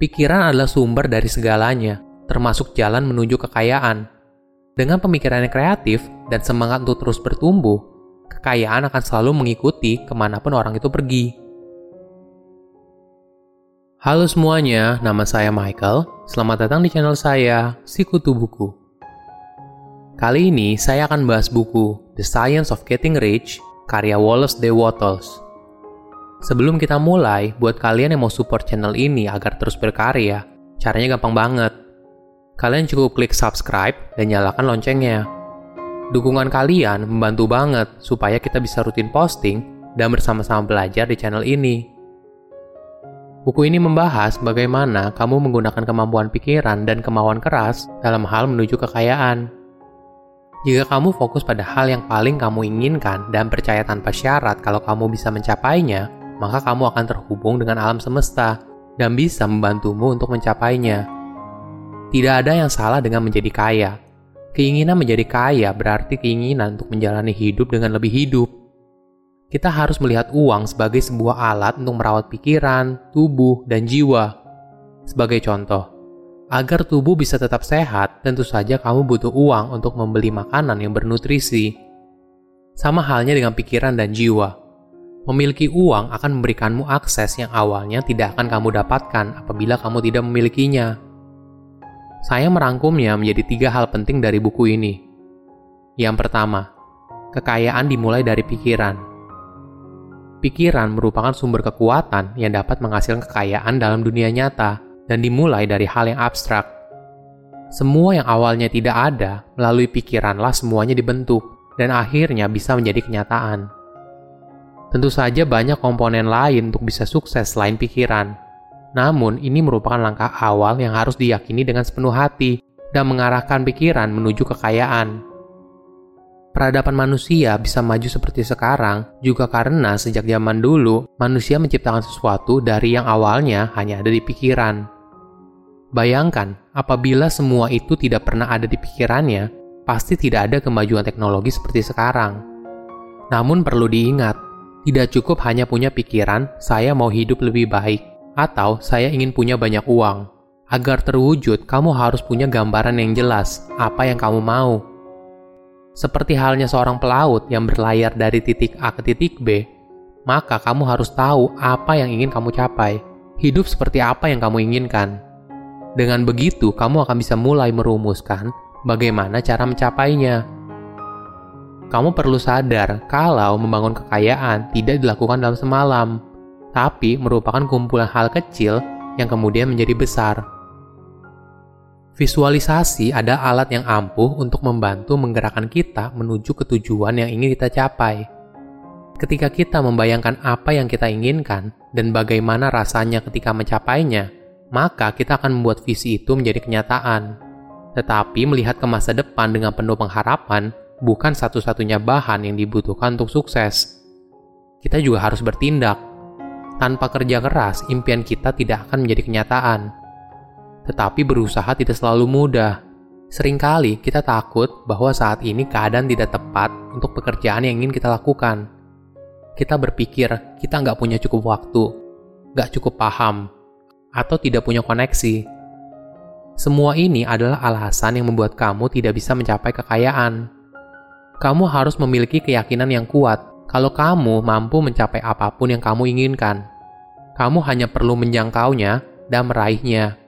Pikiran adalah sumber dari segalanya, termasuk jalan menuju kekayaan. Dengan pemikiran yang kreatif dan semangat untuk terus bertumbuh, kekayaan akan selalu mengikuti ke mana pun orang itu pergi. Halo semuanya, nama saya Michael. Selamat datang di channel saya, Sikutu Buku. Kali ini saya akan bahas buku The Science of Getting Rich, karya Wallace D. Wattles. Sebelum kita mulai, buat kalian yang mau support channel ini agar terus berkarya, caranya gampang banget. Kalian cukup klik subscribe dan nyalakan loncengnya. Dukungan kalian membantu banget supaya kita bisa rutin posting dan bersama-sama belajar di channel ini. Buku ini membahas bagaimana kamu menggunakan kemampuan pikiran dan kemauan keras dalam hal menuju kekayaan. Jika kamu fokus pada hal yang paling kamu inginkan dan percaya tanpa syarat kalau kamu bisa mencapainya, maka kamu akan terhubung dengan alam semesta dan bisa membantumu untuk mencapainya. Tidak ada yang salah dengan menjadi kaya. Keinginan menjadi kaya berarti keinginan untuk menjalani hidup dengan lebih hidup. Kita harus melihat uang sebagai sebuah alat untuk merawat pikiran, tubuh, dan jiwa. Sebagai contoh, agar tubuh bisa tetap sehat, tentu saja kamu butuh uang untuk membeli makanan yang bernutrisi. Sama halnya dengan pikiran dan jiwa Memiliki uang akan memberikanmu akses yang awalnya tidak akan kamu dapatkan apabila kamu tidak memilikinya. Saya merangkumnya menjadi tiga hal penting dari buku ini. Yang pertama, kekayaan dimulai dari pikiran. Pikiran merupakan sumber kekuatan yang dapat menghasilkan kekayaan dalam dunia nyata dan dimulai dari hal yang abstrak. Semua yang awalnya tidak ada, melalui pikiranlah semuanya dibentuk dan akhirnya bisa menjadi kenyataan. Tentu saja banyak komponen lain untuk bisa sukses selain pikiran. Namun, ini merupakan langkah awal yang harus diyakini dengan sepenuh hati dan mengarahkan pikiran menuju kekayaan. Peradaban manusia bisa maju seperti sekarang juga karena sejak zaman dulu manusia menciptakan sesuatu dari yang awalnya hanya ada di pikiran. Bayangkan, apabila semua itu tidak pernah ada di pikirannya, pasti tidak ada kemajuan teknologi seperti sekarang. Namun perlu diingat, tidak cukup hanya punya pikiran, saya mau hidup lebih baik, atau saya ingin punya banyak uang. Agar terwujud, kamu harus punya gambaran yang jelas apa yang kamu mau. Seperti halnya seorang pelaut yang berlayar dari titik A ke titik B, maka kamu harus tahu apa yang ingin kamu capai. Hidup seperti apa yang kamu inginkan. Dengan begitu, kamu akan bisa mulai merumuskan bagaimana cara mencapainya kamu perlu sadar kalau membangun kekayaan tidak dilakukan dalam semalam, tapi merupakan kumpulan hal kecil yang kemudian menjadi besar. Visualisasi ada alat yang ampuh untuk membantu menggerakkan kita menuju ke tujuan yang ingin kita capai. Ketika kita membayangkan apa yang kita inginkan dan bagaimana rasanya ketika mencapainya, maka kita akan membuat visi itu menjadi kenyataan. Tetapi melihat ke masa depan dengan penuh pengharapan bukan satu-satunya bahan yang dibutuhkan untuk sukses. Kita juga harus bertindak. Tanpa kerja keras, impian kita tidak akan menjadi kenyataan. Tetapi berusaha tidak selalu mudah. Seringkali kita takut bahwa saat ini keadaan tidak tepat untuk pekerjaan yang ingin kita lakukan. Kita berpikir kita nggak punya cukup waktu, nggak cukup paham, atau tidak punya koneksi. Semua ini adalah alasan yang membuat kamu tidak bisa mencapai kekayaan kamu harus memiliki keyakinan yang kuat kalau kamu mampu mencapai apa pun yang kamu inginkan. Kamu hanya perlu menjangkaunya dan meraihnya.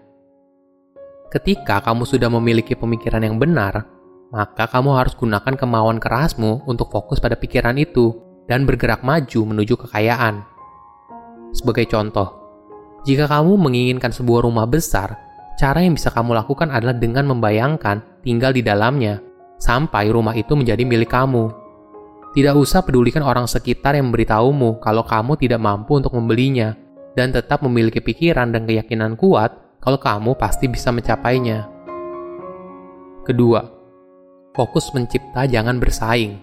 Ketika kamu sudah memiliki pemikiran yang benar, maka kamu harus gunakan kemauan kerasmu untuk fokus pada pikiran itu dan bergerak maju menuju kekayaan. Sebagai contoh, jika kamu menginginkan sebuah rumah besar, cara yang bisa kamu lakukan adalah dengan membayangkan tinggal di dalamnya sampai rumah itu menjadi milik kamu. Tidak usah pedulikan orang sekitar yang memberitahumu kalau kamu tidak mampu untuk membelinya, dan tetap memiliki pikiran dan keyakinan kuat kalau kamu pasti bisa mencapainya. Kedua, fokus mencipta jangan bersaing.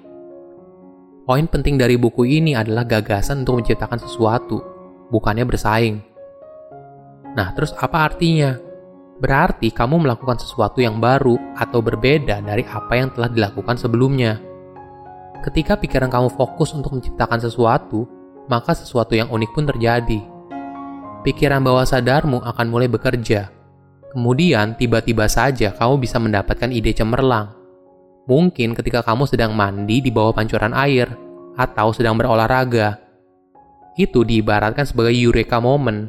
Poin penting dari buku ini adalah gagasan untuk menciptakan sesuatu, bukannya bersaing. Nah, terus apa artinya? Berarti kamu melakukan sesuatu yang baru atau berbeda dari apa yang telah dilakukan sebelumnya. Ketika pikiran kamu fokus untuk menciptakan sesuatu, maka sesuatu yang unik pun terjadi. pikiran bawah sadarmu akan mulai bekerja. Kemudian, tiba-tiba saja kamu bisa mendapatkan ide cemerlang. Mungkin ketika kamu sedang mandi di bawah pancuran air, atau sedang berolahraga. Itu diibaratkan sebagai eureka moment.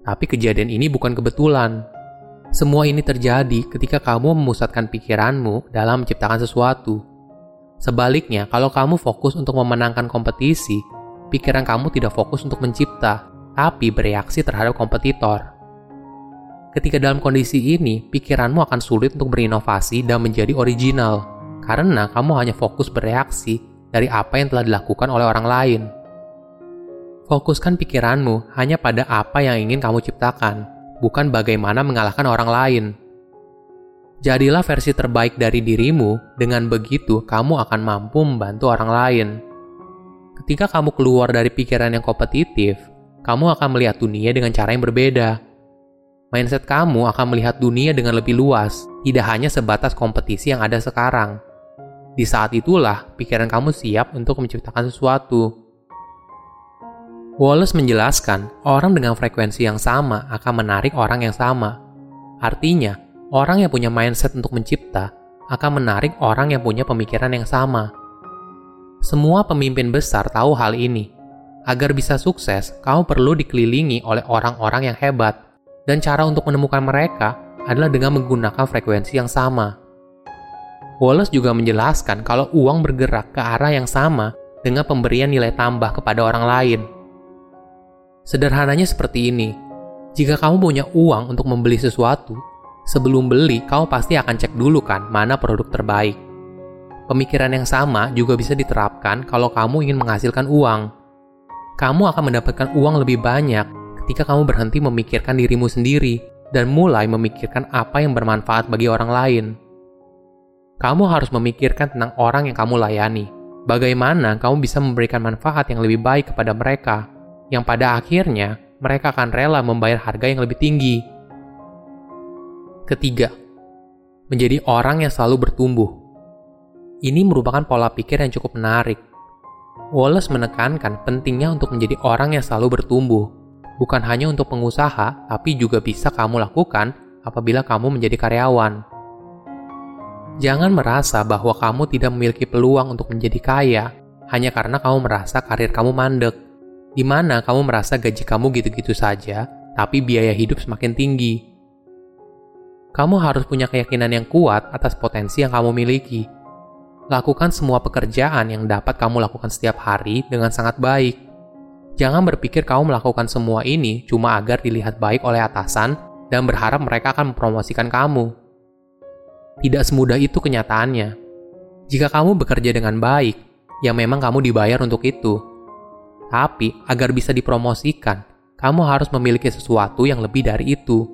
Tapi kejadian ini bukan kebetulan. Semua ini terjadi ketika kamu memusatkan pikiranmu dalam menciptakan sesuatu. Sebaliknya, kalau kamu fokus untuk memenangkan kompetisi, pikiran kamu tidak fokus untuk mencipta, tapi bereaksi terhadap kompetitor. Ketika dalam kondisi ini, pikiranmu akan sulit untuk berinovasi dan menjadi original, karena kamu hanya fokus bereaksi dari apa yang telah dilakukan oleh orang lain. Fokuskan pikiranmu hanya pada apa yang ingin kamu ciptakan, bukan bagaimana mengalahkan orang lain. Jadilah versi terbaik dari dirimu, dengan begitu kamu akan mampu membantu orang lain. Ketika kamu keluar dari pikiran yang kompetitif, kamu akan melihat dunia dengan cara yang berbeda. Mindset kamu akan melihat dunia dengan lebih luas, tidak hanya sebatas kompetisi yang ada sekarang. Di saat itulah pikiran kamu siap untuk menciptakan sesuatu. Wallace menjelaskan, orang dengan frekuensi yang sama akan menarik orang yang sama. Artinya, orang yang punya mindset untuk mencipta akan menarik orang yang punya pemikiran yang sama. Semua pemimpin besar tahu hal ini. Agar bisa sukses, kamu perlu dikelilingi oleh orang-orang yang hebat, dan cara untuk menemukan mereka adalah dengan menggunakan frekuensi yang sama. Wallace juga menjelaskan kalau uang bergerak ke arah yang sama dengan pemberian nilai tambah kepada orang lain. Sederhananya seperti ini, jika kamu punya uang untuk membeli sesuatu, sebelum beli kamu pasti akan cek dulu kan mana produk terbaik. Pemikiran yang sama juga bisa diterapkan kalau kamu ingin menghasilkan uang. Kamu akan mendapatkan uang lebih banyak ketika kamu berhenti memikirkan dirimu sendiri dan mulai memikirkan apa yang bermanfaat bagi orang lain. Kamu harus memikirkan tentang orang yang kamu layani. Bagaimana kamu bisa memberikan manfaat yang lebih baik kepada mereka yang pada akhirnya mereka akan rela membayar harga yang lebih tinggi. Ketiga, menjadi orang yang selalu bertumbuh. Ini merupakan pola pikir yang cukup menarik. Wallace menekankan pentingnya untuk menjadi orang yang selalu bertumbuh, bukan hanya untuk pengusaha, tapi juga bisa kamu lakukan apabila kamu menjadi karyawan. Jangan merasa bahwa kamu tidak memiliki peluang untuk menjadi kaya hanya karena kamu merasa karir kamu mandek di mana kamu merasa gaji kamu gitu-gitu saja, tapi biaya hidup semakin tinggi. Kamu harus punya keyakinan yang kuat atas potensi yang kamu miliki. Lakukan semua pekerjaan yang dapat kamu lakukan setiap hari dengan sangat baik. Jangan berpikir kamu melakukan semua ini cuma agar dilihat baik oleh atasan dan berharap mereka akan mempromosikan kamu. Tidak semudah itu kenyataannya. Jika kamu bekerja dengan baik, ya memang kamu dibayar untuk itu tapi agar bisa dipromosikan, kamu harus memiliki sesuatu yang lebih dari itu.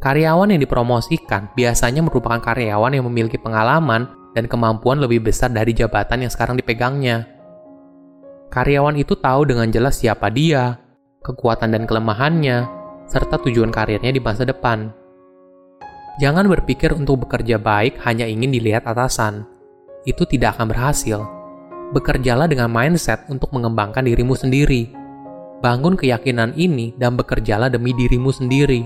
Karyawan yang dipromosikan biasanya merupakan karyawan yang memiliki pengalaman dan kemampuan lebih besar dari jabatan yang sekarang dipegangnya. Karyawan itu tahu dengan jelas siapa dia, kekuatan dan kelemahannya, serta tujuan karirnya di masa depan. Jangan berpikir untuk bekerja baik hanya ingin dilihat atasan. Itu tidak akan berhasil bekerjalah dengan mindset untuk mengembangkan dirimu sendiri. Bangun keyakinan ini dan bekerjalah demi dirimu sendiri.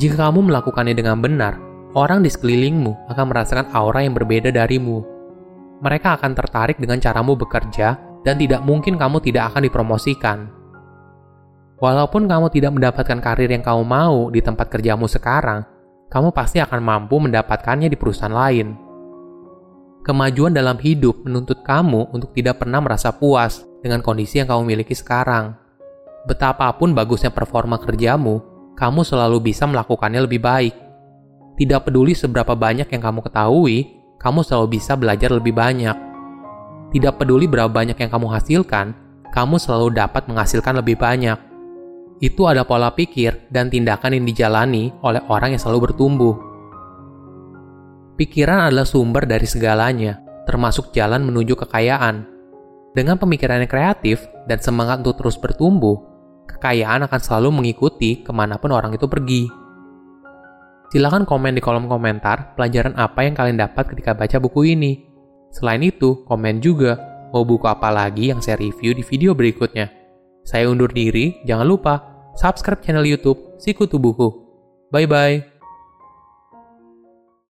Jika kamu melakukannya dengan benar, orang di sekelilingmu akan merasakan aura yang berbeda darimu. Mereka akan tertarik dengan caramu bekerja dan tidak mungkin kamu tidak akan dipromosikan. Walaupun kamu tidak mendapatkan karir yang kamu mau di tempat kerjamu sekarang, kamu pasti akan mampu mendapatkannya di perusahaan lain. Kemajuan dalam hidup menuntut kamu untuk tidak pernah merasa puas dengan kondisi yang kamu miliki sekarang. Betapapun bagusnya performa kerjamu, kamu selalu bisa melakukannya lebih baik. Tidak peduli seberapa banyak yang kamu ketahui, kamu selalu bisa belajar lebih banyak. Tidak peduli berapa banyak yang kamu hasilkan, kamu selalu dapat menghasilkan lebih banyak. Itu adalah pola pikir dan tindakan yang dijalani oleh orang yang selalu bertumbuh. Pikiran adalah sumber dari segalanya, termasuk jalan menuju kekayaan. Dengan pemikiran yang kreatif dan semangat untuk terus bertumbuh, kekayaan akan selalu mengikuti ke mana pun orang itu pergi. Silahkan komen di kolom komentar pelajaran apa yang kalian dapat ketika baca buku ini. Selain itu, komen juga mau buku apa lagi yang saya review di video berikutnya. Saya undur diri, jangan lupa subscribe channel YouTube Sikutu Buku. Bye-bye.